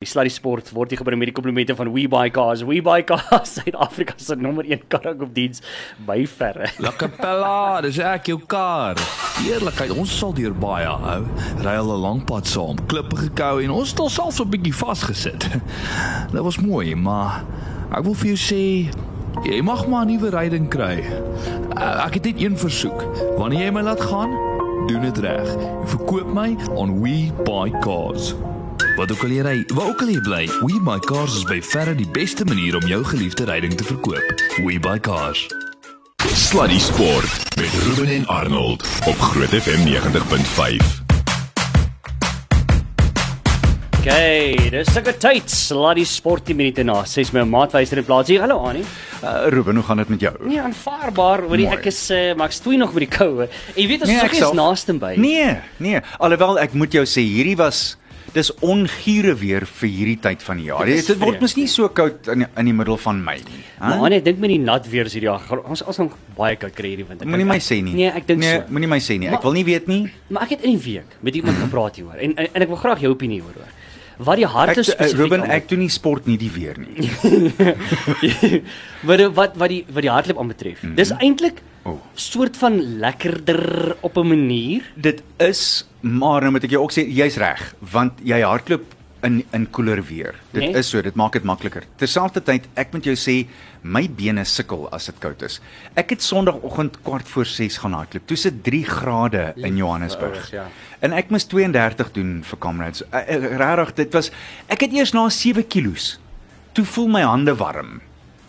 Die Sluddy Sport word hier gebring met die komplimente van WeBuyCars. WeBuyCars, Suid-Afrika se nommer 1 karagopdiens by verre. La Capella, dis ek jou kar. Eerlikheid, ons sal deur baie hou. Ry al 'n lang pad saam, klippe gekou en ons het selfs 'n bietjie vasgesit. Dit was mooi, maar ek wil vir jou sê jy mag maar 'n nuwe ryding kry. Uh, Ek het net een versoek. Wanneer jy my laat gaan, doen dit reg. Verkoop my on WeBuyCars. Wat ook al jy ry, waar ook al jy bly, WeBuyCars is by verre die beste manier om jou geliefde ryding te verkoop. WeBuyCars. Sluddy Sport met Ruben en Arnold op Groot FM 90.5. Okay, dis sulke tyd. Sluddy Sport 10 minute na 6 my maatwyser in plaas hier. Hallo Annie. Uh, Ruben, hoe gaan dit met jou? Nee, aanvaarbaar. Hoorie, ek is uh, maar ek stoei nog met die koue. Jy weet ons Nee, is naaste by. Nee, nee. Alhoewel ek moet jou sê, hierdie was dis ongure weer vir hierdie tyd van die jaar. Dit Dit, word mos nie so koud in in die middel van Mei nie. Maar hè? Annie, ek dink met die nat weer is hierdie jaar. gaan- Ons ons gaan baie koud kry hierdie winter. Moenie my sê nie. Nee, ek dink nee, so. Moenie my sê nie. Ek Maar- wil nie weet nie. Maar ek het in die week met iemand gepraat hieroor en, en en ek wil graag jou opinie hieroor hoor. Wat die harte Ek spesifiek Ruben, ek doen nie sport nie die weer nie. wat wat wat die wat die hartklop aanbetref. Mm -hmm. Dis eintlik O. soort van lekkerder op 'n manier. Dit is maar nou moet ek jou ook sê jy's reg, want jy hardloop in in koeler weer. Dit Nee. is so, dit maak dit makliker. Terselfdertyd, ek moet jou sê, my bene sukkel as dit koud is. Ek het Sondagoggend kwart voor 6 gaan hardloop. Toe se 3 grade in Johannesburg. ouers, ja. En ek moes 32 doen vir Comrades. Uh, uh, Regtig, dit was ek het eers na 7 kilos. Toe voel my hande warm.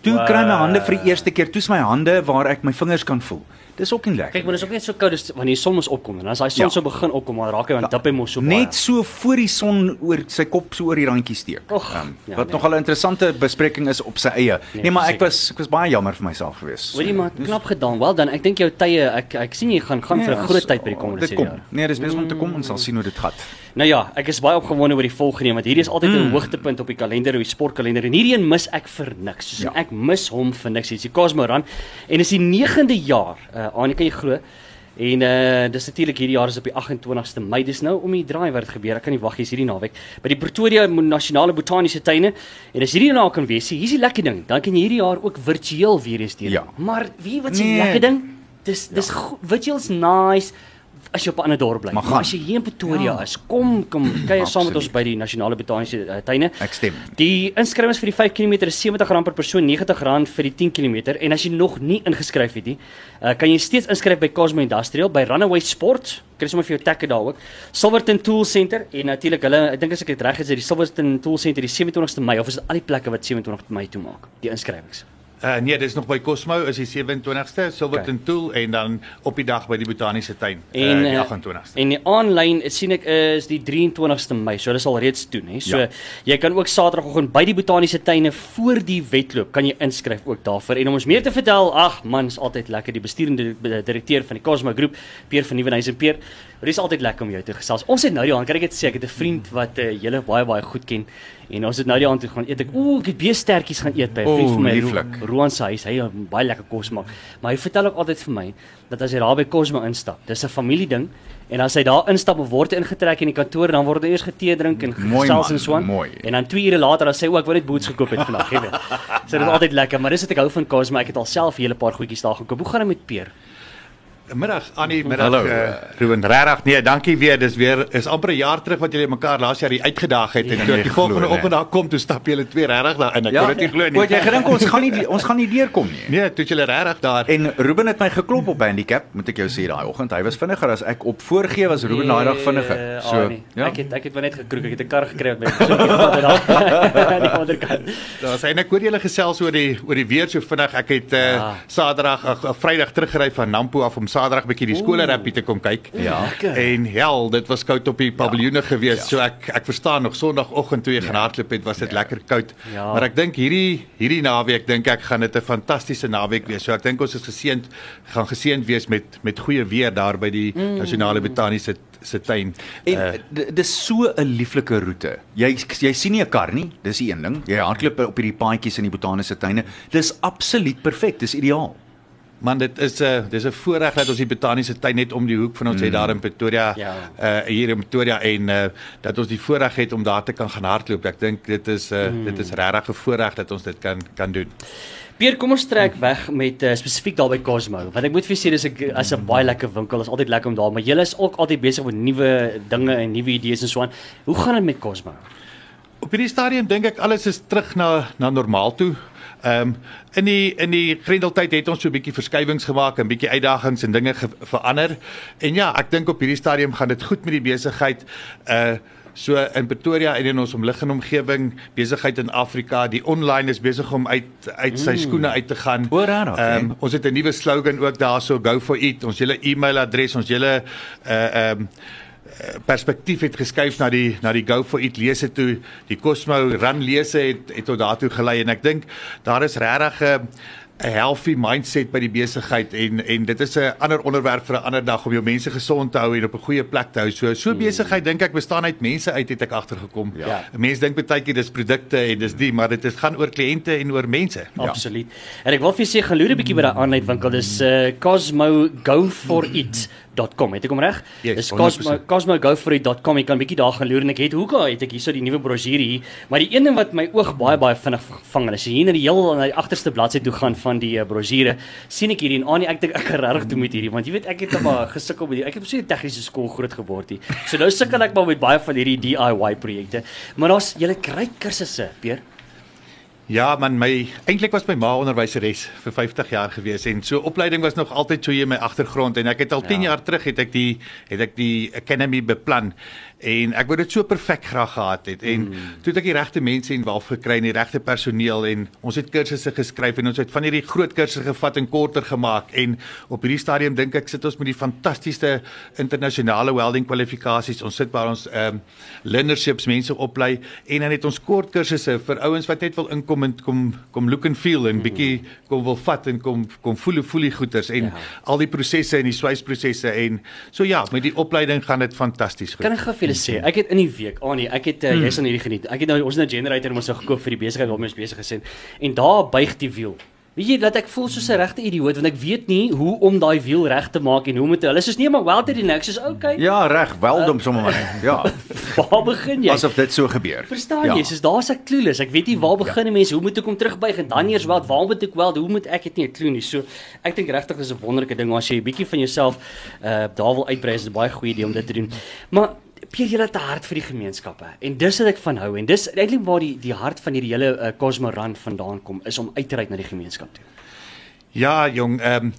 Toe Wow. kry my hande vir die eerste keer, toe's my hande waar ek my vingers kan voel. Dis ook nie lekker. Kyk, maar dis ook net so koud as wanneer die son mos opkom en as daai son Ja. so begin opkom, dan raak hy aan dip hy mos so baie. Net so voor die son oor sy kop so oor die randjie steek. Och, um, ja, wat nee. nogal 'n interessante bespreking is op sy eie. Nee, Nee, maar ek was ek was baie jammer vir myself geweest. Hoorie maar knap gedaan. Wel dan, ek dink jou tye, ek ek sien jy gaan gaan vir 'n groot tyd by die komende Dit kom. jaar. Nee, dis besig om te kom. Ons sal sien hoe dit gaan. Nou ja, ek is baie opgewonde oor die volgende want hierdie is altyd 'n Mm. hoogtepunt op die kalender, op die sportkalender en hierdie een mis ek vir niks. Soos Ja. ek mis hom vir niks. Dis die Cosmo Run en dis die 9de jaar. Uh Annie, kan jy glo? En uh dis natuurlik hierdie jaar is op die 28ste Mei. Dis nou om die draai wat dit gebeur. Ek kan nie wag hier's hierdie naweek by die Pretoria Nasionale Botaniese Tuine. En as hierdie nou kan wees, hier's die lekker ding. Dan kan jy hierdie jaar ook virtueel weer eens doen. Ja. Maar wie wat se Nee. lekker ding? Dis dis ja. virtueel's nice as jy op 'n ander dorp bly. Maar Maar, as jy hier in Pretoria Ja. is, kom kom kuier saam met ons by die Nasionale Botaniese uh, Tuine. Ek stem. Die inskrywings vir die 5 km is R70 per persoon, R90 vir die 10 km en as jy nog nie ingeskryf het nie, uh, kan jy steeds inskryf by Cosmo Industrial by Runaway Sport. Kry sommer vir jou takke daar ook. Silverton Tool Center en natuurlik hulle, ek dink as ek dit reg het, is dit die Silverton Tool Center die 27ste Mei of is dit al die plekke wat 27 Mei toe maak, die inskrywings. Uh, nee, dis nog by Cosmo is die 27ste, Silverton okay. Tool en dan op die dag by die Botaniese Tuin, En uh, die eh, 28ste. En die aanlyn sien ek is die 23ste Mei, so hulle sal reeds doen, hè. So Ja. jy kan ook Saterdagoggend by die botaniese tuine voor die wedloop kan jy inskryf ook daarvoor. En om ons meer te vertel, ag man, is altyd lekker die besturende di- direkteur van die Cosmo Groep, Peer van Nieuwenhuizen Peer. Dit is altyd lekker om jou te gesels. Ons het nou die aand, kan ek dit sê, ek het 'n vriend wat uh, julle baie baie goed ken en ons het nou die aand toe gaan eet. Ek ooh, ek het beestertjies gaan eet by 'n vriend van my. Ro- Roan se huis. Hy het baie lekker kos maak. Maar hy vertel ook altyd vir my dat as hy daar by Cosmo instap, dis 'n familieding en as hy daar instap of word ingetrek in die kantoor, dan word hy eers getee drink en gesels en so aan. En dan 2 ure later dan sê hy ook ek wou net boots gekoop het vandag, jy weet. So dit is altyd lekker, maar dis wat ek hou van Cosmo. Ek het alself 'n hele paar goedjies daar gekoop. Hoe gaan dit met Peer? Middag Annie, middag Hallo. uh, Ruben. Regtig nee, dankie weer. Dis weer is amper 'n jaar terug wat julle mekaar laas jaar hier uitgedaag het en toe nee, die volgende nee. oggend daar kom, toe stap julle twee regtig daar in. Ek kon dit nie glo nie. Wat jy gedink ons gaan nie ons gaan nie deurkom nie. Nee, toe het julle regtig daar. En Ruben het my geklop op handicap, moet ek jou sê daai oggend. Hy was vinniger as ek op voorgee was Ruben daai dag vinniger. Eh, So, nee. ja. Ek het ek het maar net gekroek. Ek het 'n kar gekry met my so gevat daar. aan die ander kant. Daar's ek hoor julle gesels oor die oor die weer so vinnig. Ek het uh, Ja. Saterdag ag uh, Vrydag teruggery van Nampo af om Saterdag bietjie die skole rappie te kom kyk. Ja. En hel, dit was koud op die paviljoene gewees. Ja. So ek ek verstaan nog Sondagoggend toe jy gaan hardloop het, was dit lekker koud. Ja. Maar ek dink hierdie hierdie naweek dink ek gaan dit 'n fantastiese naweek wees. So ek dink ons is geseënd gaan geseënd wees met met goeie weer daar by die mm. Nasionale Botaniese se tuin. En uh, dis so 'n lieflike roete. Jy jy sien nie 'n kar nie, dis die een ding. Jy hardloop op hierdie paadjies in die botaniese tuine. Dis absoluut perfek, dis ideaal. Man dit is 'n uh, dis 'n voorreg dat ons die botaniese tuin net om die hoek van ons mm. het daar in Pretoria Ja. uh hier in Pretoria en uh dat ons die voorreg het om daar te kan gaan hardloop. Ek dink dit is uh mm. dit is regtig 'n voorreg dat ons dit kan kan doen. Pier, kom ons trek weg met uh, spesifiek daar by Cosmo. Want ek moet vir julle sê dis 'n as 'n baie lekker winkel. Is altyd lekker om daar, maar julle is ook altyd besig met nuwe dinge en nuwe idees en so aan. Hoe gaan dit met Cosmo? Op hierdie stadium dink ek alles is terug na na normaal toe. Ehm um, in die in die Grendeltyd het ons so 'n bietjie verskywings gemaak en bietjie uitdagings en dinge ge, verander. En ja, ek dink op hierdie stadium gaan dit goed met die besigheid. Uh so in Pretoria en in ons omliggende omgewing, besigheid in Afrika, die online is besig om uit uit sy skoene uit te gaan. O, regtig, hè? Ehm um, ons het 'n nuwe slogan ook daarso go for it. Ons hele e-mailadres, ons hele uh ehm um, perspektief het geskuif na die na die Go for It lese toe die Cosmo Run lese het het tot daartoe gelei en ek dink daar is regtig 'n 'n healthy mindset by die besigheid en en dit is 'n ander onderwerp vir 'n ander dag om jou mense gesond te hou en op 'n goeie plek te hou. So so besigheid dink ek bestaan uit mense uit het ek agtergekom. Ja. Mense dink baie keer dis produkte en dis die, maar dit is gaan oor kliënte en oor mense. Ja. Absoluut. En ek wil vir julle sê gaan loer 'n bietjie by daai aanlyn winkel. Dis uh, Cosmo Go for It .com het ek hom reg? Yes, Dis Cosmo 100%. cosmogoforit.com. Jy kan bietjie daar gaan loer en ek het hoeka het ek hierso die nuwe brosjure hier, maar die een ding wat my oog baie baie vinnig vang, en as jy hier na die heel na die agterste bladsy toe gaan van die uh, brosjure, sien ek hierdie en Annie, ek dink ek kan regtig toe met hierdie want jy weet ek het maar gesukkel met die ek het so 'n tegniese skool groot geword hier. So nou sukkel ek maar met baie van hierdie DIY projekte. Maar daar's julle kry kursusse, Peer. Ja, man, my eintlik was my ma onderwyseres vir 50 jaar gewees en so opleiding was nog altyd so hier in my agtergrond en ek het al 10 Ja. jaar terug het ek die het ek die academy beplan en ek wou dit so perfek graag gehad het en mm. toe het ek die regte mense involf gekry en die regte personeel en ons het kursusse geskryf en ons het van hierdie groot kursusse gevat en korter gemaak en op hierdie stadium dink ek sit ons met die fantastiese internasionale welding kwalifikasies ons sit waar ons ehm um, learnerships mense oplei en dan het ons kort kursusse vir ouens wat net wil inkom en kom kom look and feel en bietjie kom wil vat en kom kom voel voel die goeters en Ja. ja. al die prosesse en die swysprosesse en so ja met die opleiding gaan dit fantasties goed. Kan ek gou vir julle sê, ek het in die week, ah nee, ek het uh, jy's aan hierdie geniet. Ek het nou ons nou generator ons nou gekoop vir die besigheid waarmee ons besig is en, en daar buig die wiel. Weet jy dat ek voel soos 'n regte idioot want ek weet nie hoe om daai wiel reg te maak en hoe moet hulle soos nee maar welter die niks is okay. Ja, reg, weldom sommer maar. Ja. Waar begin jy? Asof dit so gebeur. Verstaan ja. jy? Soos daar's ek clueless. Ek weet nie waar begin 'n mens, hoe moet ek hom terugbuig en dan eers wat, waar moet ek wel, hoe moet ek dit nie 'n klou nie. So ek dink regtig dis 'n wonderlike ding as jy 'n bietjie van jouself uh daar wil uitbrei, is 'n baie goeie idee om dit te doen. Maar Pier jy het 'n hart vir die gemeenskappe en dis wat ek van hou en dis eintlik waar die die hart van hierdie hele uh, Cosmo Run vandaan kom is om uit te reik na die gemeenskap toe. Ja, jong, ehm um,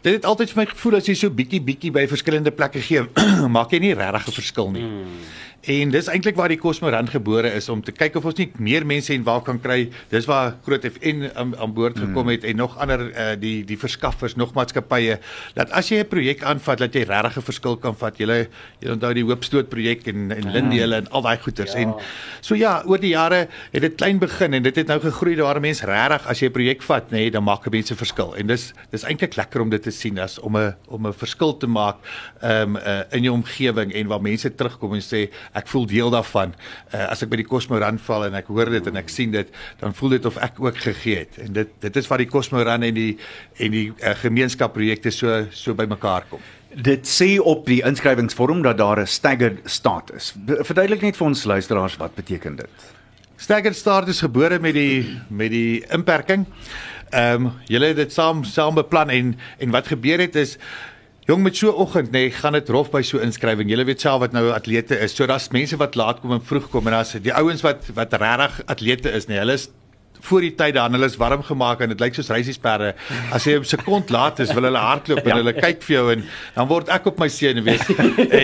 dit het altyd vir my gevoel as jy so bietjie bietjie by verskillende plekke gee, maak jy nie regtig 'n verskil nie. Mm. En dis eintlik waar die Cosmoran gebore is om te kyk of ons nie meer mense en waar kan kry. Dis waar Groot FN aan, aan boord gekom het mm. en nog ander uh, die die verskaffers, nog maatskappye dat as jy 'n projek aanvat dat jy regtig 'n verskil kan vat. Jy jy onthou die Hoopstoot projek en en Lindale en al daai goeters Ja. en so ja, oor die jare het dit klein begin en dit het nou gegroei waar mense regtig as jy 'n projek vat, nê, nee, dan maak 'n mens 'n verskil. En dis dis eintlik lekker om dit te sien as om 'n om 'n verskil te maak um, uh, in jou omgewing en waar mense terugkom en sê ek voel deel daarvan. Uh, as ek by die Cosmo Run val en ek hoor dit en ek sien dit, dan voel dit of ek ook gegee het. En dit dit is wat die Cosmo Run en die en die uh, gemeenskapprojekte so so bymekaar kom. Dit sê op die inskrywingsvorm dat daar 'n staggered start is. Verduidelik net vir ons luisteraars wat beteken dit. Staggered Start is gebore met die met die inperking. Ehm um, julle het dit saam saam beplan en en wat gebeur het is jong met so oggend nê nee, gaan dit rof by so inskrywing. Julle weet self wat nou atlete is. So daar's mense wat laat kom en vroeg kom en daar's die ouens wat wat regtig atlete is nê. Nee, hulle is voor die tyd dan hulle is warm gemaak en dit lyk soos reisiesperde. As jy 'n sekond laat is, wil hulle hardloop en hulle kyk vir jou en dan word ek op my senuwees.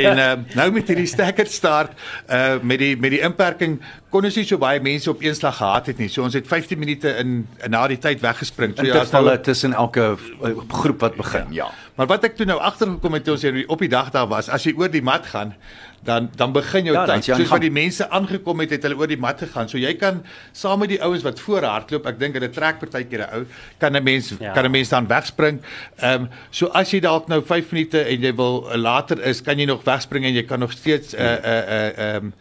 en uh, nou met hierdie staggered start uh met die met die inperking kon ons nie so baie mense op een slag gehad het nie. So ons het 15 minute in, in na die tyd weggespring. So ja, as Intervalle tussen elke uh, groep wat begin. Ja. Maar wat ek toe nou agtergekom het toe ons hier op die dag daar was, as jy oor die mat gaan, dan dan begin jou Ja, tyd. Soos wat die mense aangekom het, het hulle oor die mat gegaan. So jy kan saam met die ouens wat voor hardloop, ek dink hulle trek partykeer 'n ou, kan 'n mens Ja. kan 'n mens dan wegspring. Ehm um, so as jy dalk nou 5 minute en jy wil uh, later is, kan jy nog wegspring en jy kan nog steeds 'n uh, 'n uh, 'n uh, um,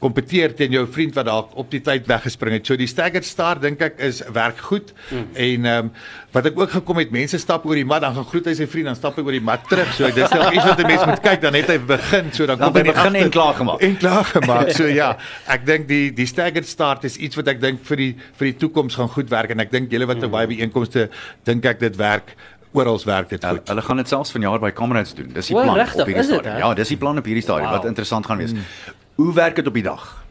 kompeteer teen jou vriend wat dalk op die tyd weggespring het. So die staggered start dink ek is werk goed. Mm. En ehm um, wat ek ook gekom het, mense stap oor die mat, dan gaan groet hy sy vriend, dan stap hy oor die mat terug. So dis nou iets wat 'n mens moet kyk, dan het hy begin, so dan Dan kom hy begin agter- en klaar gemaak. En klaar gemaak. So ja, ek dink die die staggered start is iets wat ek dink vir die vir die toekoms gaan goed werk en ek dink julle wat mm. baie byeenkomste dink ek dit werk oral werk dit goed. hulle gaan dit selfs vanjaar by Kamerads doen. Dis die plan regtig? op hierdie stadium. Ja, dis die plan op hierdie stadium Wow. wat interessant gaan wees. Hoe werk dit op die dag?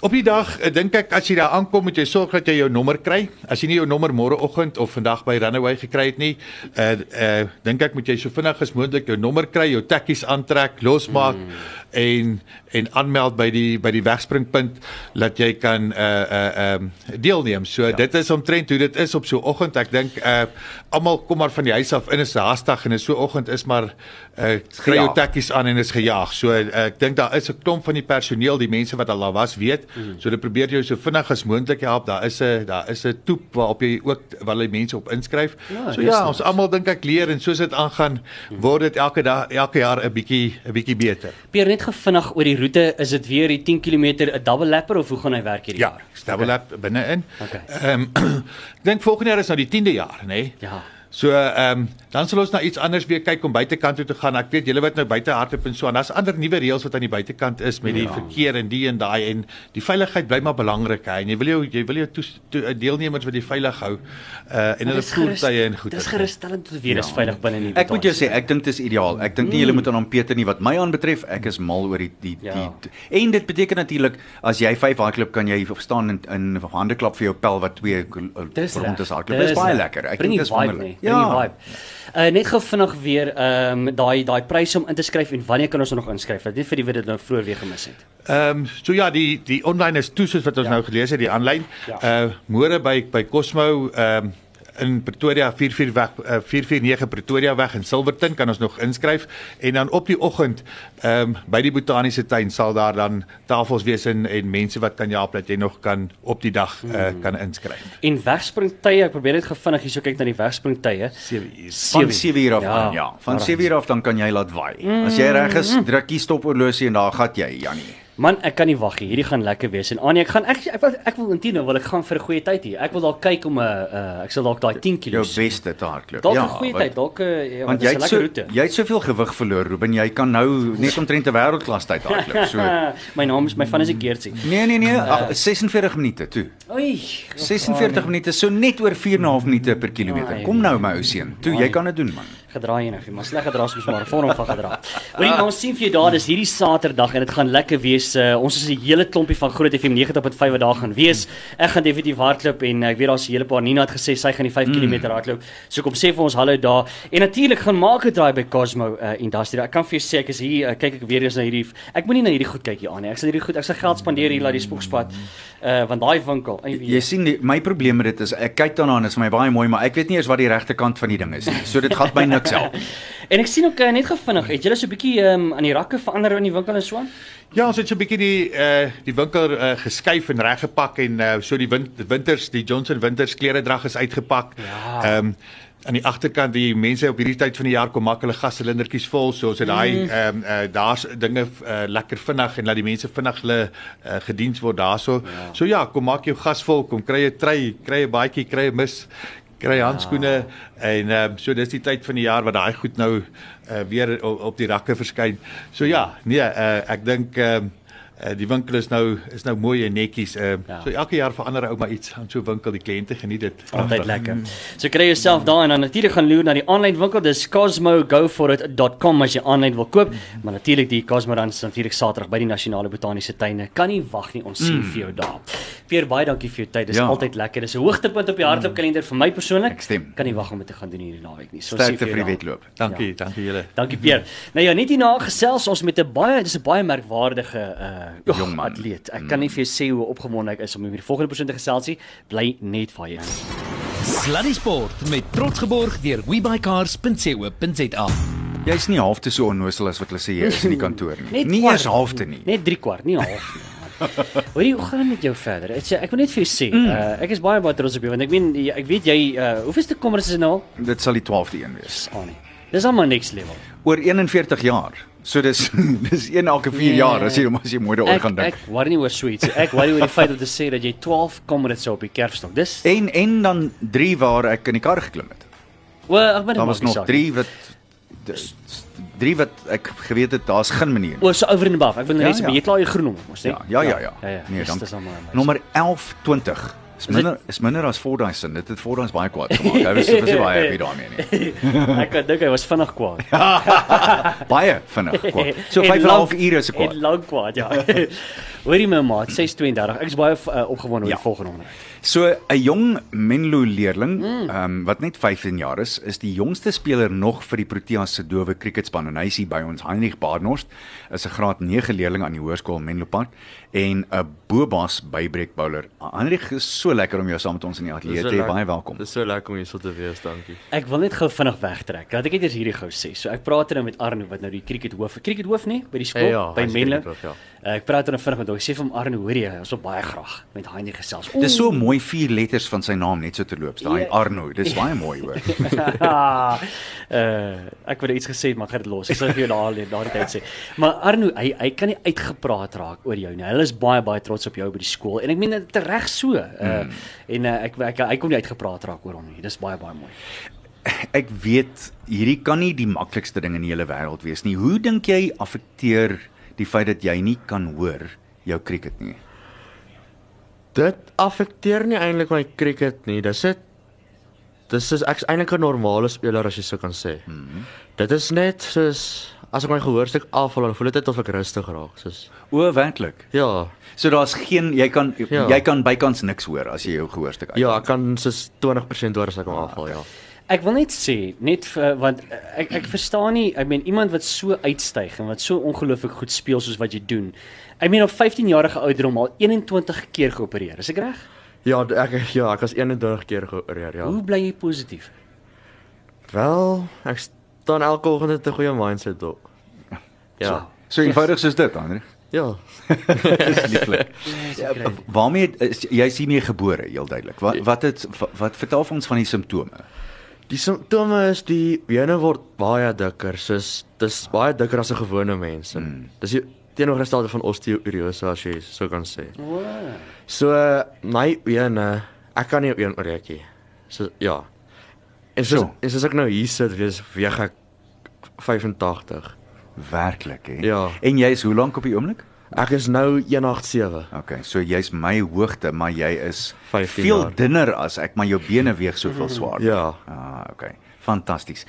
Op die dag eh, dink ek as jy daar aankom moet jy sorg dat jy jou nommer kry. As jy nie jou nommer môreoggend of vandag by Runaway gekry het nie, uh uh dink ek moet jy so vinnig as moontlik jou nommer kry, jou tekkies aantrek, losmaak mm. en en aanmeld by die by die wegspringpunt dat jy kan uh uh um deelneem. So ja. dit is omtrent hoe dit is op so 'n oggend. Ek dink uh almal kom maar van die huis af in is haastig en is so oggend is maar uh kry jou tekkies aan en is gejaag. So uh, ek dink daar is 'n klomp van die personeel, die mense wat al daar was, weet. Mm. So hulle probeer jou so vinnig as moontlik help. Daar is 'n daar is 'n toep waarop jy ook waar hulle mense op inskryf. Ja, so ja, ons almal dink ek leer en soos dit aangaan, word dit elke dag elke jaar 'n bietjie 'n bietjie beter. Pier net gevinnig oor die roete, is dit weer die 10 km 'n double lapper of hoe gaan hy werk hierdie Ja, jaar? Stable Lab binne-in. Okay. Ehm ek dink volgende jaar is nou die 10de jaar, nê? Nee? Ja. So ehm um, dan sal ons na iets anders weer kyk om buitekant toe te gaan. Ek weet julle wat nou buite hardloop en so en daar's ander nuwe reëls wat aan die buitekant is met die Ja. verkeer en die en daai en die veiligheid bly maar belangrik hè. En jy wil jou jy wil jou toes- toe, uh, deelnemers wat jy veilig hou uh en hulle voertuie en goed. Dis gerusstellend om te weet dis Ja. veilig binne in die Ek moet jou sê, ek dink dit is ideaal. Ek dink nie julle moet aan hom Peter nie wat my aanbetref. Ek is mal oor die die, Ja. die en dit beteken natuurlik as jy 5 hardloop kan jy staan in in hande klap vir jou pel wat twee rondes reg. hardloop. Dis baie lekker. Ek dink dis wonderlik. Bring die vibe. Uh net gou vinnig weer ehm um, daai daai pryse om in te skryf en wanneer kan ons nog inskryf? Dat net vir die wat dit nou vroeër weer gemis het. Ehm um, so ja, die die online is toe soos wat ons Ja. ja. nou gelees het, die aanlyn. Ja. Uh môre by by Cosmo ehm um, in Pretoria 44 weg uh, 449 Pretoria weg in Silverton kan ons nog inskryf en dan op die oggend ehm um, by die botaniese tuin sal daar dan tafels wees en en mense wat kan help dat jy nog kan op die dag uh, kan inskryf. En wegspringtye, ek probeer net gevinnig hierso kyk na die wegspringtye. 7 uur. Van 7 uur af Ja, aan, ja. Van alright. 7 uur af dan kan jy laat waai. As jy reg is, druk die stophorlosie en daar gaan jy, Jannie. Man, ek kan nie wag nie. Hierdie gaan lekker wees. En Anie, ek gaan ek ek wil ek wil intien wil ek gaan vir 'n goeie tyd hier. Ek wil dalk kyk om 'n uh, ek sal dalk daai 10 Jou kg. beste te hardloop. Dalk 'n goeie want- tyd, dalk 'n ja, Want jy 'n het so roete. jy het soveel gewig verloor, Ruben. Jy kan nou net omtrent 'n wêreldklas tyd hardloop. So my naam is my van is ek Geertsie. Nee nee nee, ag 46 minute toe. Oei. 46 minute, so net oor 4 en 'n half minute per kilometer. Kom nou my ou seun. Toe, jy kan dit doen man. Gedraai eenig, maar sleg gedra soms maar 'n vorm van gedra. Hoorie, nou, ons sien vir jou daar, dis hierdie Saterdag en dit gaan lekker wees. Uh, ons is 'n hele klompie van Groot FM 90.5 wat daar gaan wees. Ek gaan definitief hardloop en uh, ek weet daar's 'n hele paar Nina het gesê sy gaan die 5 km hardloop. So kom sê vir ons hallo daar. En natuurlik gaan maak 'n draai by Cosmo uh, Industry. Ek kan vir jou sê ek is hier uh, kyk ek weer eens na hierdie ek moenie na hierdie goed kyk hier aan nie. Ek sal hierdie goed ek sal geld spandeer hier laat die spoegspad. Uh want daai winkel, ay Jy sien die, my probleem met dit is ek kyk daarna en dit is vir my baie mooi, maar ek weet nie eers wat die regte kant van die ding is nie. So dit gaan my niks help. En ek sien ook uh, net gevinnig, het julle so 'n bietjie um, aan die rakke verander in die winkel en so aan? Ja, ons het so 'n bietjie die uh die winkel uh, geskuif en reggepak en uh, so die win winters die Johnson winters kleredrag is uitgepak. Ja. Ehm um, aan die agterkant die mense op hierdie tyd van die jaar kom maak hulle gassilindertjies vol so ons het daai ehm uh, daar's dinge uh, lekker vinnig en laat die mense vinnig hulle uh, gediens word daarso. Ja. So ja, kom maak jou gas vol, kom kry 'n trei, kry 'n baadjie, kry 'n mis kry handskoene ja. en ehm um, so dis die tyd van die jaar wat daai goed nou uh, weer op, op die rakke verskyn. So ja, nee, uh, ek dink ehm um, uh, die winkel is nou is nou mooi en netjies. Uh, Ja. so elke jaar verander ou maar iets aan so 'n winkel, die kliënte geniet dit. Altyd lekker. So kry jouself daar en dan natuurlik gaan loer na die aanlyn winkel. Dis cosmogoforit.com as jy aanlyn wil koop. Maar natuurlik die Cosmo dan is natuurlik Saterdag by die Nasionale Botaniese Tuine. Kan nie wag nie, ons sien vir jou daar. Pier baie dankie vir jou tyd. Dis Ja. altyd lekker. Dis 'n hoogtepunt op die hardloopkalender vir my persoonlik. Kan nie wag om dit te gaan doen hierdie naweek nie. So sien Sterkte vir die jou wedloop. Dankie, ja. dankie julle. Dankie Pier. Nou ja, net hierna gesels ons met 'n baie dis 'n baie merkwaardige uh Jong man. atleet. Ek kan nie vir jou sê hoe opgewonde ek is om met die volgende persoon te gesels nie. Bly net vir jou. Sluddy Sport met trots geborg deur webuycars.co.za. Jy's nie halfte so onnosel as wat hulle sê jy is in die kantoor nie. Nie eers halfte nie. Net 3 kwart, nie half nie. Hoorie, hoe gaan dit met jou verder? Ek sê ek wil net vir jou sê, mm. uh, ek is baie baie trots op jou want ek meen jy- ek weet jy uh hoeveelste kommers is dit nou al? Dit sal die 12de een wees. Ah nee. Dis almal next level. Oor 41 jaar. So dis dis een elke 4 Nee. jaar as jy as jy mooi daaroor gaan dink. ek worry nie oor sweets. Ek worry oor die feit dat jy sê dat jy 12 Comrades op die kerfstok. Dis En en dan 3 waar ek in die kar geklim het. o, ek weet Daar was nog 3 wat 3 wat ek geweet het daar's geen manier. nie. O, so over and above. Ek wil Ja, net sê ja. jy klaar jou groen nommer, mos nee? Ja, ja, ja, ja. Ja, ja. Nee, Dis- dank. dis almal amazing. Nommer 1120. Is minder is minder as Fordyce. Dit het Fordyce baie kwaad gemaak. Hy was was nie baie happy daarmee nie. ek dink hy was vinnig kwaad. Baie vinnig kwaad. So En 5 en 'n half ure se En kwaad. lank kwaad, ja. Hoorie my maat, 632. Ek is baie uh, opgewonde oor Ja. die volgende onderhoud. So 'n jong Menlo leerling, Mm. ehm um, wat net 15 jaar is, is die jongste speler nog vir die Proteas se dowe cricketspan en hy is hier by ons. Heinrich Badenhorst is 'n graad 9 leerling aan die hoërskool Menlo Park en 'n Bobas bybreek bowler. Heinrich is so lekker om jou saam met ons in die ateljee te hê. Baie welkom. Dis so lekker om hier so te wees, dankie. Ek wil net gou vinnig wegtrek. Dat ek net eers hierdie gou sê. So ek praat nou met Arno wat nou die crickethoof, crickethoof nê, by die skool Ja, ja, by Menlo. ja. Uh, ek praat nou vinnig met hom. Ek sê vir hom Arno, hoor jy, ons wil baie graag met Heinrich gesels. Dis so mooi vier letters van sy naam net so terloops. Daai Ja. Arno, dis baie mooi hoor. uh ek wou iets gesê het, maar ek gaan dit los. Ek sal vir jou daar daardie tyd sê. Maar Arno, hy hy kan nie uitgepraat raak oor jou nie. Hulle is baie baie trots op jou by die skool en ek meen dit reg so. Uh mm. en uh, ek, ek hy kom nie uitgepraat raak oor hom nie. Dis baie baie mooi. Ek weet hierdie kan nie die maklikste ding in die hele wêreld wees nie. Hoe dink jy affekteer die feit dat jy nie kan hoor jou cricket nie? Dit affekteer nie eintlik my cricket nie. Dis dit Dis is ek's eintlik 'n normale speler as jy so kan sê. Mm -hmm. Dit is net soos as ek my gehoorstuk afval, dan voel dit of ek rustig raak, soos O, werklik. ja. So daar's geen jy kan Ja. jy kan bykans niks hoor as jy jou gehoorstuk uit. Ja, ek kan soos 20% hoor as ek hom afval, ja. Ek wil net sê, net vir, want eh, ek ek verstaan nie, ek meen iemand wat so uitstyg en wat so ongelooflik goed speel soos wat jy doen. Ek meen op 15 jarige ouderdom al 21 keer geopereer. Is ek reg? Ja, ek ja, ek was 21 keer geopereer, ja. Hoe bly jy positief? Wel, ek staan elke oggend met 'n goeie mindset op. Ja. So eenvoudig soos dit, Andre. Ja. Dis lieflik. Ja, waarmee is, jy is hiermee gebore, heel duidelik. Wat wat het wat, wat vertel vir ons van die simptome? Die simptome is die bene word baie dikker, soos dis baie dikker as 'n gewone mens. Mm. Dis die teenoorgestelde van osteoporose as jy so kan sê. Wow. So my bene, ek kan nie op een oorreek nie. So ja. En so So. en soos ek nou hier sit, wees weeg ek 85. Werklik, hè? Ja. En jy is hoe lank op die oomblik? Ek is nou 187. Okay, so jy's my hoogte, maar jy is 15 veel jaar. dunner as ek, maar jou bene weeg soveel swaarder. Ja. Ah, okay. Fantasties.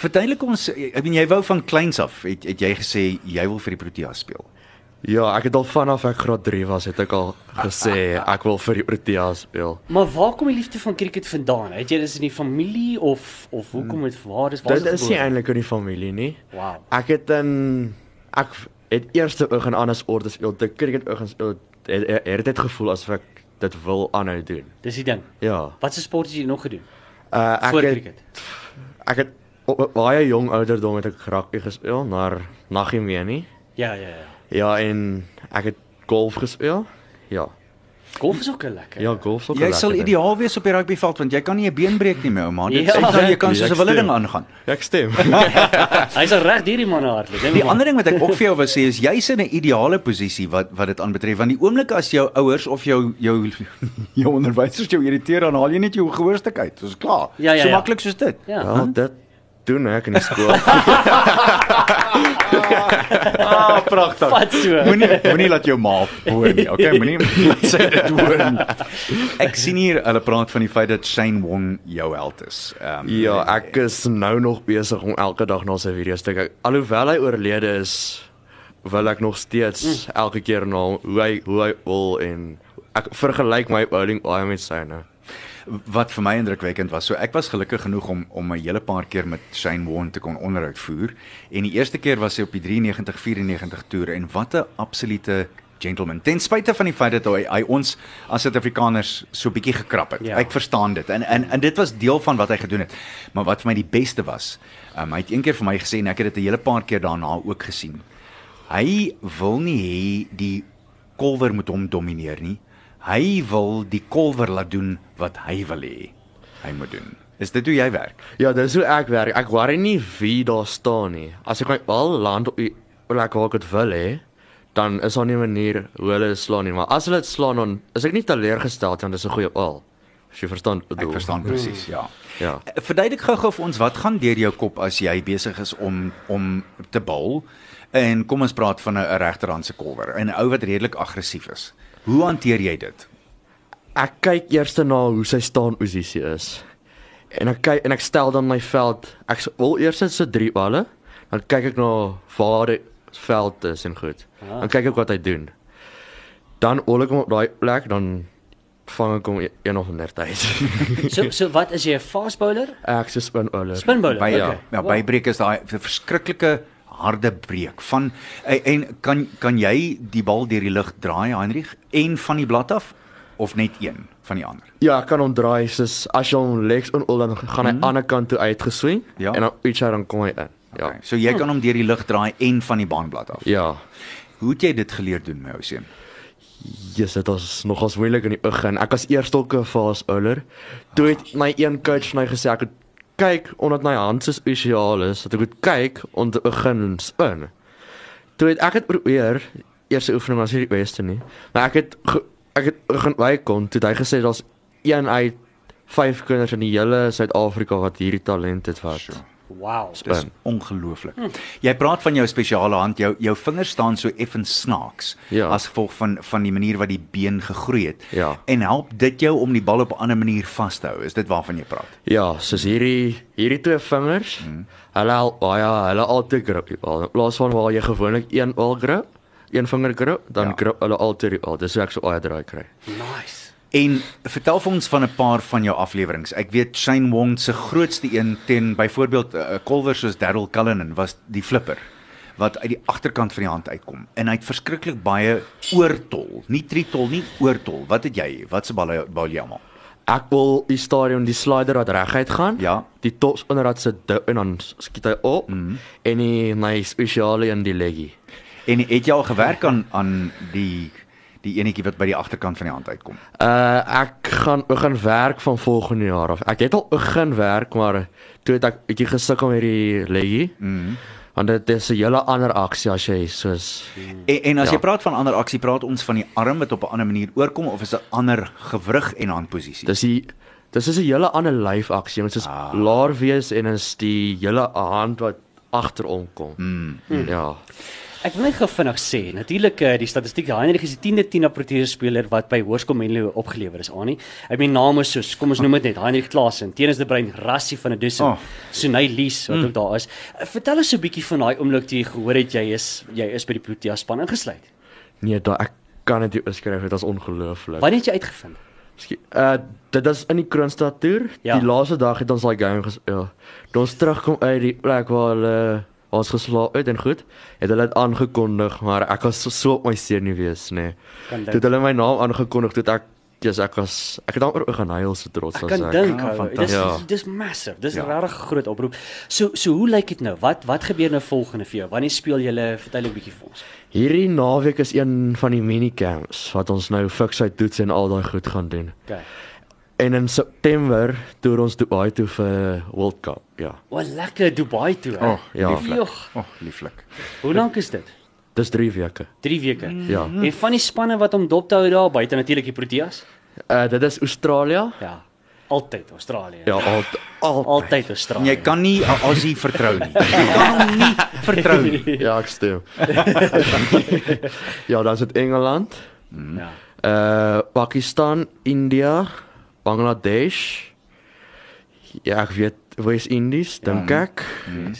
Verduidelik ons, ek bedoel jy wou van kleins af het, het jy gesê jy wil vir die Proteas speel. Ja, ek het al vanaf ek graad 3 was, het ek al gesê ek wil vir die Proteas speel. Maar waar kom die liefde van cricket vandaan? Het jy dis in die familie of of hoekom het waar is waar Dit is nie eintlik in die familie nie. Wow. Ek het in ek het eerste oog en anders orde speel. Dit cricket oog en. Het, het, het dit gevoel asof ek dit wil aanhou doen. Dis die ding. Ja. Wat se sport het jy nog gedoen? Uh ek Voor het cricket. ek het op 'n baie jong ouderdom het ek rugby gespeel, maar nog nie meer nie. Ja, ja, ja. Ja, en ek het golf gespeel. Ja. Golf is ook lekker. Ja, golf is ook Jy sal lekker ding. ideaal wees op die rugbyveld want jy kan nie 'n been breek nie, my ouma. Dit Ja, sê nou jy kan exactly, soos 'n ek wille ding aangaan. Ja, ek stem. Hy's reg hierdie man hardloop. Die ander ding wat ek ook vir jou wou sê is jy's in 'n ideale posisie wat wat dit aanbetref want die oomblik as jou ouers of jou jou jou onderwysers jou irriteer dan haal jy net jou gehoorstuk uit. Dis klaar. Ja, ja, so ja. maklik soos dit. Ja. Wel, dit doen ek in die skool. Ah, pragtig. Wat so? Moenie moenie laat jou ma hoor nie. Okay, moenie laat sy dit hoor nie. Ek sien hier hulle praat van die feit dat Shane Wong jou held is. Ehm Ja, ek is nou nog besig om elke dag na sy video's te kyk. Alhoewel hy oorlede is, wil ek nog steeds elke keer na hoe hy hoe hy wil en ek vergelyk my bowling baie met syne. Wat vir my indrukwekkend was. So ek was gelukkig genoeg om om 'n hele paar keer met Shane Warne te kon onderhoud voer. En die eerste keer was hy op die 93 94 toer en wat 'n absolute gentleman. Ten spyte van die feit dat hy, hy ons as Suid-Afrikaners so bietjie gekrap het. Ja. Ek verstaan dit. En en en dit was deel van wat hy gedoen het. Maar wat vir my die beste was, um, hy het een keer vir my gesê en ek het dit 'n hele paar keer daarna ook gesien. Hy wil nie hê die kolwer moet hom domineer nie. Hy wil die kolwer laat doen wat hy wil hê hy moet doen. Is dit hoe jy werk? Ja, dis hoe ek werk. Ek worry nie wie daar staan nie. As ek my bal land op plek waar ek dit wil hê, dan is daar nie 'n manier hoe hulle slaan nie, maar as hulle dit slaan dan is ek nie teleurgesteld want dis 'n goeie bal. As jy verstaan wat ek bedoel. verstaan presies, ja. Ja. Eh, Verduidelik gou-gou vir ons wat gaan deur jou kop as jy besig is om om te bal en kom ons praat van 'n regterhandse kolwer, 'n ou wat redelik aggressief is. Hoe hanteer jy dit? Ek kyk eers na hoe sy staan posisie is. En ek kyk en ek stel dan my veld. Ek wil eers sit so drie balle, dan kyk ek na waar die veld is en goed. Dan kyk ek wat hy doen. Dan ek hom op daai plek dan vang ek hom e- een of ander tyd. So so wat is jy 'n fast bowler? ek is 'n spin bowler. Spin bowler. By okay. ja, bybreek is daai verskriklike harde breek van en, en kan kan jy die bal deur die lug draai Heinrich en van die blad af of net een van die ander? Ja, ek kan hom draai soos as jy hom legs onol dan gaan hy aan die ander kant toe uitgeswing Ja. en dan iets dan kom hy in. Ja. Okay. So jy kan hom deur die lug draai en van die baanblad af. Ja. Hoe het jy dit geleer doen, my ou seun? Jesus, dit was nogals moeilik in die begin. Ek was eers ook 'n fast bowler. Toe het my een coach my gesê ek moet kyk omdat my hand so spesiaal is, dat ek moet kyk om te begin spin. Toe het ek dit probeer. Eerste oefening was nie die beste nie, maar ek het ge, ek het begin bykom toe het hy gesê daar's een uit vyf kinders in die hele Suid-Afrika wat hierdie talent het wat. Sure. Wow. Dis Spin. ongelooflik. Jy praat van jou spesiale hand, jou jou vingers staan so effens snaaks Ja. as gevolg van van die manier wat die been gegroei het. Ja. En help dit jou om die bal op 'n ander manier vas te hou? Is dit waarvan jy praat? Ja, soos hierdie hierdie twee vingers. Mm. Hulle al baie hulle altyd grip die bal. In plaas van waar jy gewoonlik een bal grip, een vinger grip, dan ja. grip hulle altyd die bal. Dis hoe ek so baie draai kry. Nice. En vertel vir ons van 'n paar van jou afleweringe. Ek weet Shane Wong se grootste een teen byvoorbeeld 'n uh, kolwer soos Darryl Cullinan was die flipper wat uit die agterkant van die hand uitkom. En hy het verskriklik baie oortol, nie tritol nie, oortol. Wat het jy? Wat se balle bal jy almal? Ek wil die stadion die slider wat reguit gaan. Ja. Die tops onderrad se dip en dan skiet hy op mm. en die my spesiale in die leggie. En het jy al gewerk aan aan die die enetjie wat by die agterkant van die hand uitkom? Uh ek gaan begin werk van volgende jaar af. Ek het al begin werk, maar toe het ek bietjie gesukkel met die leggie. Mm. Want dit is 'n hele ander aksie as jy soos En, en as Ja. jy praat van ander aksie, praat ons van die arm wat op 'n ander manier oorkom of is 'n ander gewrig en handposisie? Dis die dis is 'n hele ander lyfaksie, dit is Ah. laar wees en is die hele hand wat agterom kom. Mm. Ja. Ek wil net gou vinnig sê, natuurlik uh, die statistiek Heinrich is die 10de 10 Proteas speler wat by Hoërskool Menlo opgelewer is, Annie. Hy het name soos, kom ons noem dit net, Heinrich Klasen, Tenis de Bruin, Rassie van der Dussen, Oh. Sunay Lees wat mm. ook daar is. Uh, vertel ons 'n bietjie van daai oomblik toe jy gehoor het jy is jy is by die Protea span ingesluit. Nee, da ek kan dit nie beskryf, dit is ongelooflik. Wanneer het jy uitgevind? Uh dit is in die Kroonstad toer. Ja. Ja. Die laaste dag het ons daai game gespeel. Toe ons terugkom uit die plek waar hulle waar ons geslaap het en goed, het hulle dit aangekondig, maar ek was so, so op my senuwees, nê. Nee. Kan Toe dink. het hulle my naam aangekondig, toe ek Jesus, ek was ek het amper huil so trots Ek was kan ek. dink, Ah, ou, dis. Ja. dis massive. Dis 'n Ja. regtig groot oproep. So so hoe lyk dit nou? Wat wat gebeur nou volgende vir jou? Wanneer speel julle? Vertel 'n bietjie vir ons. Hierdie naweek is een van die minicamps wat ons nou fiksheid toets en al daai goed gaan doen. Okay. En in September toer ons Dubai toe vir World Cup. Ja. O, lekker Dubai toe. hè? Oh, Ja. lieflik. Oh, lieflik. Hoe lank is dit? Dis 3 weke. 3 weke. Ja. En van die spanne wat om dop te hou daar buite natuurlik die Proteas? Uh dit is Australië. Ja. Altyd Australië. Ja, al al Altyd Australië. Jy kan nie Aussie vertrou nie. Jy kan hom nie vertrou nie. Ja, ek stem. ja, dan is dit Engeland, ja. uh Pakistan, India, Bangladesh. Ja, ek weet West Indies, dink ek.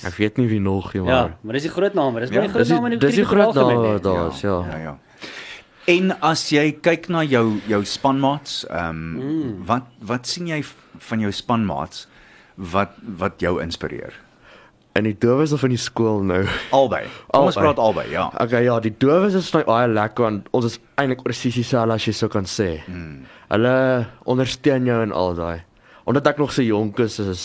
Ek weet nie wie nog nie, Ja, maar maar dis die groot name. Dis Ja, baie groot dis die, name in dis die groot name daar. daar, is, ja. Ja, ja. En as jy kyk na jou jou spanmaats, ehm um, mm. wat wat sien jy van jou spanmaats wat wat jou inspireer? In die dowes of in die skool nou. Albei. Kom ons praat albei, ja. Okay, ja, die dowes is nou baie lekker want ons is eintlik presies dieselfde as jy sou kan sê. Mm. Hulle ondersteun jou en al daai. Omdat ek nog so jonk is, is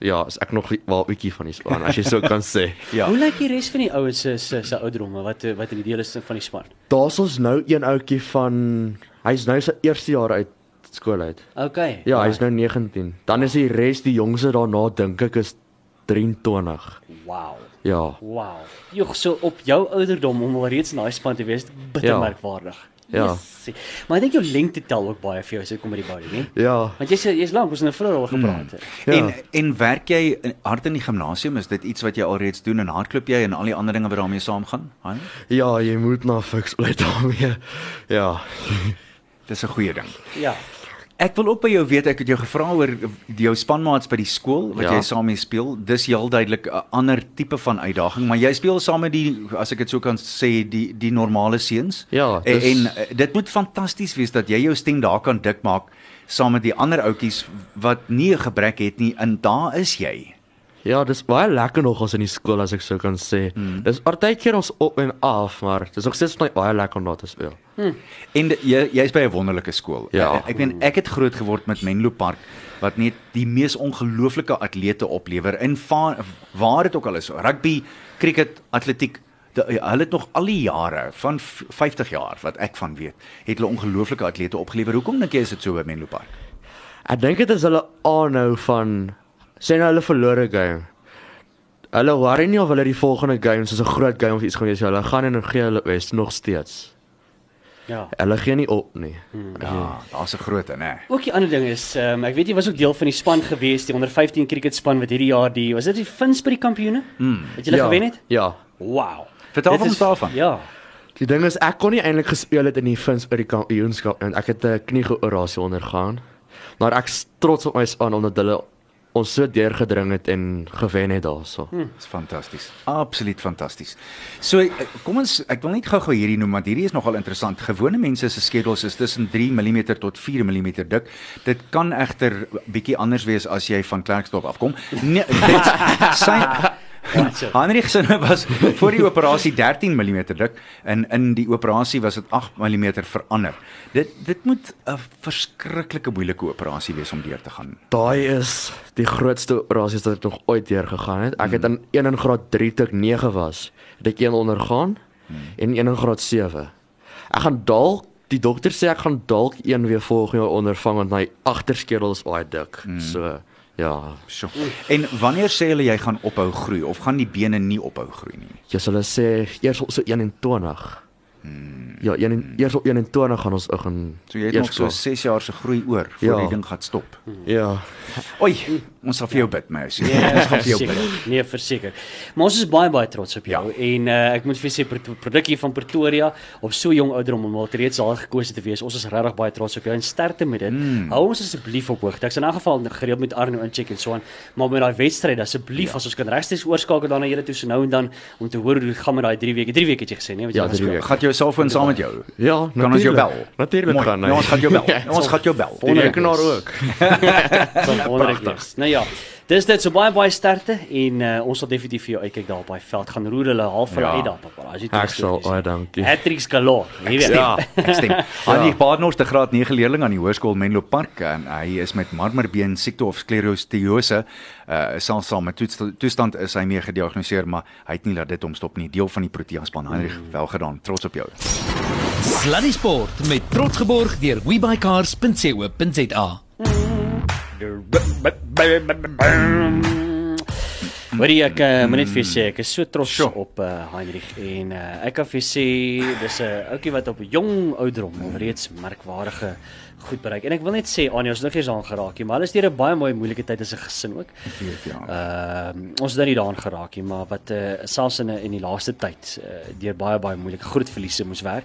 ja, is ek nog wel 'n bietjie van die span as jy sou kan sê. Ja. Hoe lyk die res van die ouens se se se ouderdomme wat wat in die deel is van die span? Daar's ons nou een ouetjie van hy's nou sy eerste jaar uit skool uit. Okay. Ja, hy's nou 19. Dan is die res die jongste daarna dink ek is 23. Wow. Ja. Wow. Jog, so op jou ouderdom om al reeds in daai span te wees, bitter Ja. merkwaardig. Ja. Jessie. Maar ek dink jou lengte tel ook baie vir jou as dit kom by die body, nie? Ja. Want jy's jy's lank, ons het nou vroeër al gepraat. het. Ja. En en werk jy in- hard in die gimnasium? Is dit iets wat jy alreeds doen en hardloop jy en al die ander dinge wat daarmee saamgaan? Ja, jy moet na fiks bly daarmee. Ja. Dis 'n goeie ding. Ja. Ek wil ook by jou weet, ek het jou gevra oor jou spanmaats by die skool wat Ja. jy saam mee speel. Dis heel duidelik 'n ander tipe van uitdaging, maar jy speel saam met die as ek dit so kan sê, die die normale seuns. Ja, en, dis- en eh, dit moet fantasties wees dat jy jou stem daar kan dik maak saam met die ander ouetjies wat nie 'n gebrek het nie en daar is jy. Ja, dis baie lekker nog ons in die skool as ek sou kan sê. Mm. Dis partykeer ons op en af, maar dis nog steeds net baie lekker om daar te speel. En de- jy jy's by 'n wonderlike skool. Ja. Ek, ek meen ek het groot geword met Menlo Park wat net die mees ongelooflike atlete oplewer in va, waar dit ook al is. Rugby, cricket, atletiek De, hulle het nog al die jare van v- 50 jaar wat ek van weet, het hulle ongelooflike atlete opgelewer. Hoekom dink jy is dit so by Menlo Park? Ek dink dit is hulle aanhou van sê nou hulle verloor 'n game. Hulle worry nie of hulle die volgende game soos 'n groot game of iets gaan wees. Hulle gaan en gee hulle bes nog steeds. Ja. Hulle gee nie op nie. Ja, daar's 'n groot een, hè. Ook die ander ding is, um, ek weet jy was ook deel van die span gewees, die onder 15 cricketspan wat hierdie jaar die was dit die Finsbury kampioene? Mm. Het julle ja, gewen het? Ja. Wow. Vertel Dit ons is- daarvan. Ja. Die ding is ek kon nie eintlik gespeel het in die Fins by die kampioenskap en ek het 'n kniegeoperasie ondergaan. Maar ek's trots op my span omdat hulle ons so deurgedring het en gewen het daarso. Hm. Dis fantasties. Absoluut fantasties. So eh, kom ons ek wil net gou-gou hierdie noem want hierdie is nogal interessant. Gewone mense se skedules is tussen 3 mm tot 4 mm dik. Dit kan egter bietjie anders wees as jy van Klerksdorp afkom. Nee, dit sy Heinrich se was voor die operasie 13 mm dik en in die operasie was dit 8 mm verander. Dit dit moet 'n verskriklike moeilike operasie wees om deur te gaan. Daai is die grootste operasies wat ek nog ooit deur gegaan het. Ek het in 1 in graad 3 tot 9 was, het ek een ondergaan en een in graad 7. Ek gaan dalk die dokter sê ek gaan dalk een weer volgende jaar ondervang want my agterskedel is baie dik. So ja, So. En wanneer sê hulle jy gaan ophou groei of gaan die bene nie ophou groei nie? jy sal sê eers so 21. Ja, een, eers op 21 gaan ons begin. So jy het nog so 6 jaar se groei oor voor Ja. die ding gaan stop. Ja. Oei, ons sal vir jou bid, my ou. seun. Ja, Ons gaan vir jou verseker. bid. Nee, verseker. Maar ons is baie baie trots op jou ja. en uh, ek moet vir sê pro- produk hier van Pretoria op so jong ouderdom om al reeds daar gekose te wees. Ons is regtig baie trots op jou en sterkte met dit. Mm. Hou ons asseblief op hoogte. Ek sal in 'n geval gereeld met Arno incheck en so aan, maar met daai wedstryd asseblief ja. as ons kan regstreeks oorskakel dan na julle toe so nou en dan om te hoor hoe dit gaan met daai 3 weke. 3 weke het jy gesê, nee, wat jy Ja, gesê. weke. Gaan jou selfoon saam met jou? Ja, Kan ons jou bel? Natuurlik gaan Ja, ons gaan jou bel. Ja, ons gaan jou bel. Die rekenaar ook. Sal wonderlik wees. Ja, dis dit so baie baie sterkte en uh, ons sal definitief vir jou uitkyk daar op daai veld. Gaan roer hulle half hulle Ja. uit daar papa. As jy Ek sal, baie dankie. Hattricks galore. Jy weet. Ja. Ek stem. Annie Badenhorst, 'n graad 9 leerling aan die Hoërskool Menlo Park en hy is met marmerbeen siekte of sklerose. Uh selfs saam met toestand, is hy mee gediagnoseer, maar hy het nie laat dit hom stop nie. Deel van die Protea span. Heinrich, wel gedaan. Trots op jou. Sluddy Sport met trots geborg deur webycars.co.za. Hoorie ek uh, moet net vir jou sê ek is so trots Sjoe. op uh, Heinrich en uh, ek kan vir jou sê dis 'n ouetjie wat op jong ouderdom reeds merkwaardige goed bereik. En ek wil net sê Anja, ons het nog nie eens aan geraak nie, maar hulle is deur 'n baie mooi moeilike tyd as 'n gesin ook. Ek weet ja. Ehm uh, ons het nou nie daaraan geraak nie, maar wat uh, selfs in 'n- in die laaste tyd uh, deur baie baie moeilike groot verliese moes werk.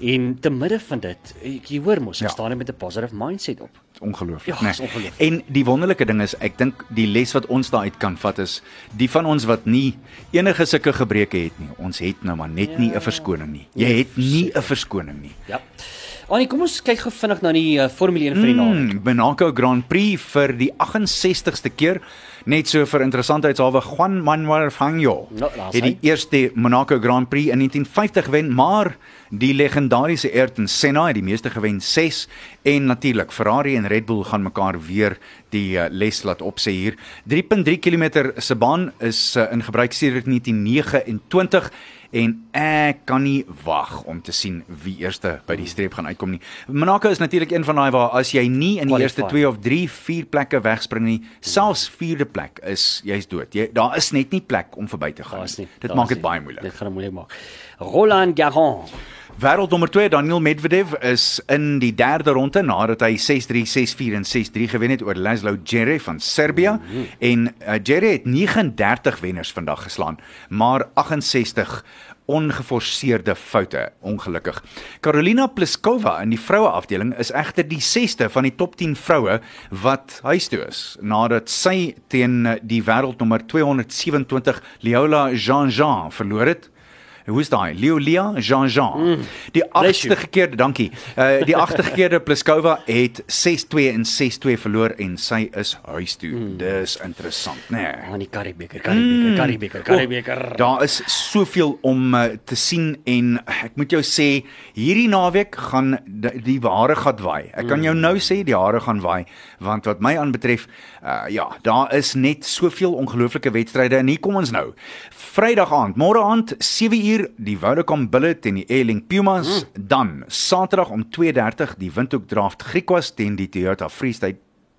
En te midde van dit, ek, jy hoor mos, Ja. staan net met 'n positive mindset op. ongelooflik, Ja, né? is ongelooflik. En die wonderlike ding is, ek dink die les wat ons daaruit kan vat is, die van ons wat nie enige sulke gebreke het nie, ons het nou maar net nie 'n verskoning nie. Jy het nie 'n verskoning nie. Ja. Annie, kom ons kyk gou vinnig na die uh, Formule 1 van die naweek. Mm, Monaco Grand Prix vir die 68ste keer. Net so vir interessantheidshalwe Juan Manuel Fangio daar's het die eerste Monaco Grand Prix in 1950 gewen, maar die legendariese Ayrton Senna het die meeste gewen 6 en natuurlik Ferrari en Red Bull gaan mekaar weer die uh, les laat opsê hier. 3.3 km se baan is uh, in gebruik sedert 1929 en ek kan nie wag om te sien wie eerste by die streep gaan uitkom nie. Monaco is natuurlik een van daai waar as jy nie in die eerste Qualify. 2 of 3, 4 plekke wegspring nie, selfs vierde plek is jy's dood. Jy daar is net nie plek om verby te gaan. Nie. Dit maak dit baie moeilik. Dit gaan moeilik maak. Roland Garros. Wêreldnommer 2 Daniel Medvedev is in die derde ronde nadat hy 6-3, 6-4 en 6-3 gewen het oor Laszlo Djere van Servië mm -hmm. en uh, Djere het 39 wenners vandag geslaan, maar 68 ongeforseerde foute, ongelukkig. Carolina Pliskova in die vroue afdeling is egter die 6ste van die top 10 vroue wat huis toe is nadat sy teen eh, die wêreldnommer 227 Leola Jean-Jean verloor het. Hoe is daai? Leolia Jean-Jean. Mm, die agste gekeerde, dankie. Uh die agste gekeerde Pliskova het 6-2 en 6-2 verloor en sy is huis toe. Mm. Dis interessant, né? Nee. Aan die Karibeker, Karibeker, Karibeker, Karibeker. Oh, daar is soveel om uh, te sien en ek moet jou sê hierdie naweek gaan die, die hare gaan waai. Ek kan jou nou sê die hare gaan waai want wat my aanbetref uh, ja, daar is net soveel ongelooflike wedstryde en hier kom ons nou. Vrydag aand, môre aand 7uur die Vodacom Bulle teen die Airlink Pumas, mm. dan Saterdag om 2:30 die Windhoek Draft Griquas teen die Toyota Freestyle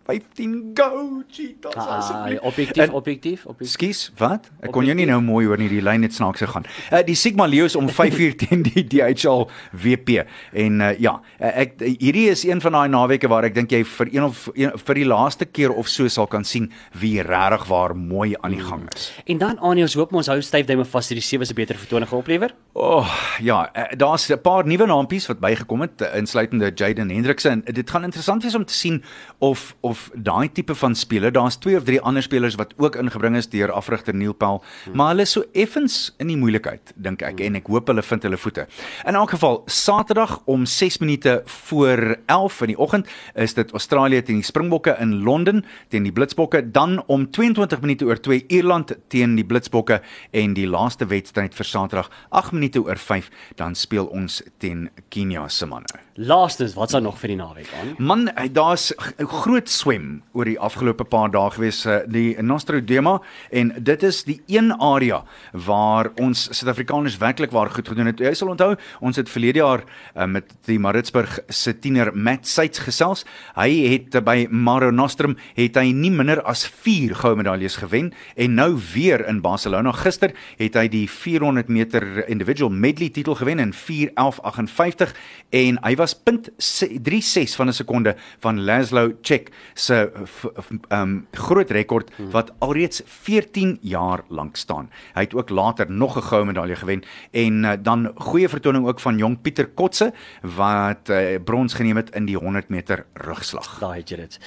15 go cheetahs Ah, asseblief. objektief, En- objektief, objektief. Skus, wat? Ek kon jou nie nou mooi hoor nie, die lyn het snaaks gegaan. Uh die Sigma Leos om 5uur teen die DHL WP. En uh ja, uh, ek hierdie is een van daai naweke waar ek dink jy vir een of een, vir die laaste keer of so sal kan sien wie regtig waar mooi aan die gang is. En dan aan ons hoop ons hou styf duime vas dat die sewe se beter vertoning oplewer. O, oh, ja, uh, daar's 'n paar nuwe naampies wat bygekom het, insluitende Jaden Hendrikse en dit gaan interessant wees om te sien of of daai tipe van speler, daar's twee of drie ander spelers wat ook ingebring is deur afrigter Neil Pel, hmm. maar hulle is so effens in die moeilikheid, dink ek, en ek hoop hulle vind hulle voete. In elk geval, Saterdag om 6 minute voor 11 in die oggend is dit Australië teen die Springbokke in Londen teen die Blitsbokke, dan om 22 minute oor 2 Ierland teen die Blitsbokke en die laaste wedstryd vir Saterdag 8 minute oor 5 dan speel ons teen Kenia se manne. Laastens, wat's daar nog vir die naweek aan? Man, eh, daar's groot swem oor die afgelope paar dae gewees, eh, die Nostrodema en dit is die een area waar ons Suid-Afrikaners werklik waar goed gedoen het. Jy sal onthou, ons het verlede jaar uh, met die Maritzburg se tiener Matt Seitz gesels. Hy het uh, by Mare Nostrum het hy nie minder as 4 goue medaljes gewen en nou weer in Barcelona gister het hy die 400 meter individual medley titel gewen in 4:11:58 en hy was 0.36 van 'n sekonde van Laszlo Czech se um groot rekord wat alreeds 14 jaar lank staan. Hy het ook later nog 'n goue medalje gewen en uh, dan goeie vertoning ook van jong Pieter Kotse wat uh, brons geneem het in die 100 meter rugslag. Daar het jy dit.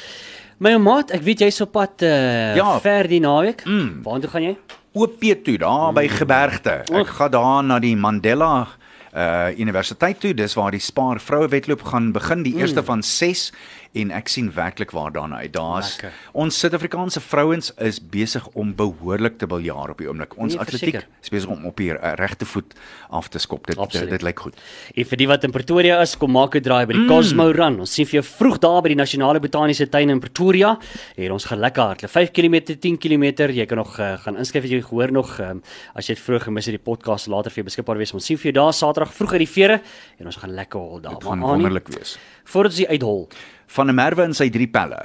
My maat, ek weet jy's op pad uh, Ja. ver die naweek. Mm. Waartoe gaan jy? OP toe daar by Gebergte. Ek gaan daar na die Mandela uh universiteit toe. Dis waar die Spar vroue wedloop gaan begin, die eerste van 6 en ek sien werklik waar daarna uit. Daar's ons Suid-Afrikaanse vrouens is besig om behoorlik te biljaar op die oomblik. Ons Nee, atletiek verseker. is besig om op hier uh, regte voet af te skop. Dit dit, Absoluut. dit lyk goed. En vir die wat in Pretoria is, kom maak 'n draai by die mm. Cosmo Run. Ons sien vir jou vroeg daar by die Nasionale Botaniese Tuin in Pretoria. Hier ons gaan lekker hardloop. 5 km, 10 km. Jy kan nog uh, gaan inskryf as jy gehoor nog um, as jy het vroeg gemis het die podcast later vir jou beskikbaar wees. Ons sien vir jou daar Saterdag vroeg uit die vere en ons gaan lekker hol daar. Dit gaan wonderlik wees. Voordat ons die uithol. Van der Merwe en sy drie pelle.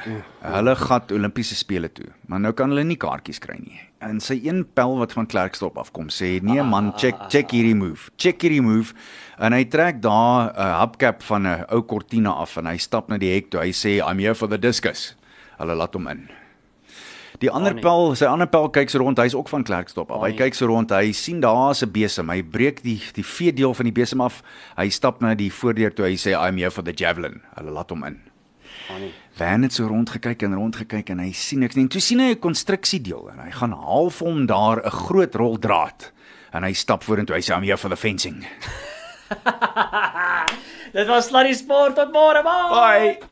Hulle gaan Olimpiese spele toe, maar nou kan hulle nie kaartjies kry nie. En sy een pel wat van Klerksdorp afkom sê: "Nee man, check check hierdie move. Check hierdie move." En hy trek daar 'n hubcap van 'n ou Cortina af en hy stap na die hek toe. Hy sê: "I'm here for the discus." Hulle laat hom in. Die ander nee. pel, sy ander pel kyk so rond, hy's ook van Klerksdorp. af. Hy nee. kyk so rond, hy sien daar's 'n besem. Hy breek die die vee deel van die besem af. Hy stap na die voordeur toe. Hy sê I'm here for the javelin. Hulle laat hom in. Annie. Van het so rond gekyk en rond gekyk en hy sien niks nie. En toe sien hy 'n konstruksiedeel en hy gaan half hom daar 'n groot rol draad. En hy stap vorentoe. Hy sê I'm here for the fencing. Dit was Sluddy Sport tot môre, bye. Bye.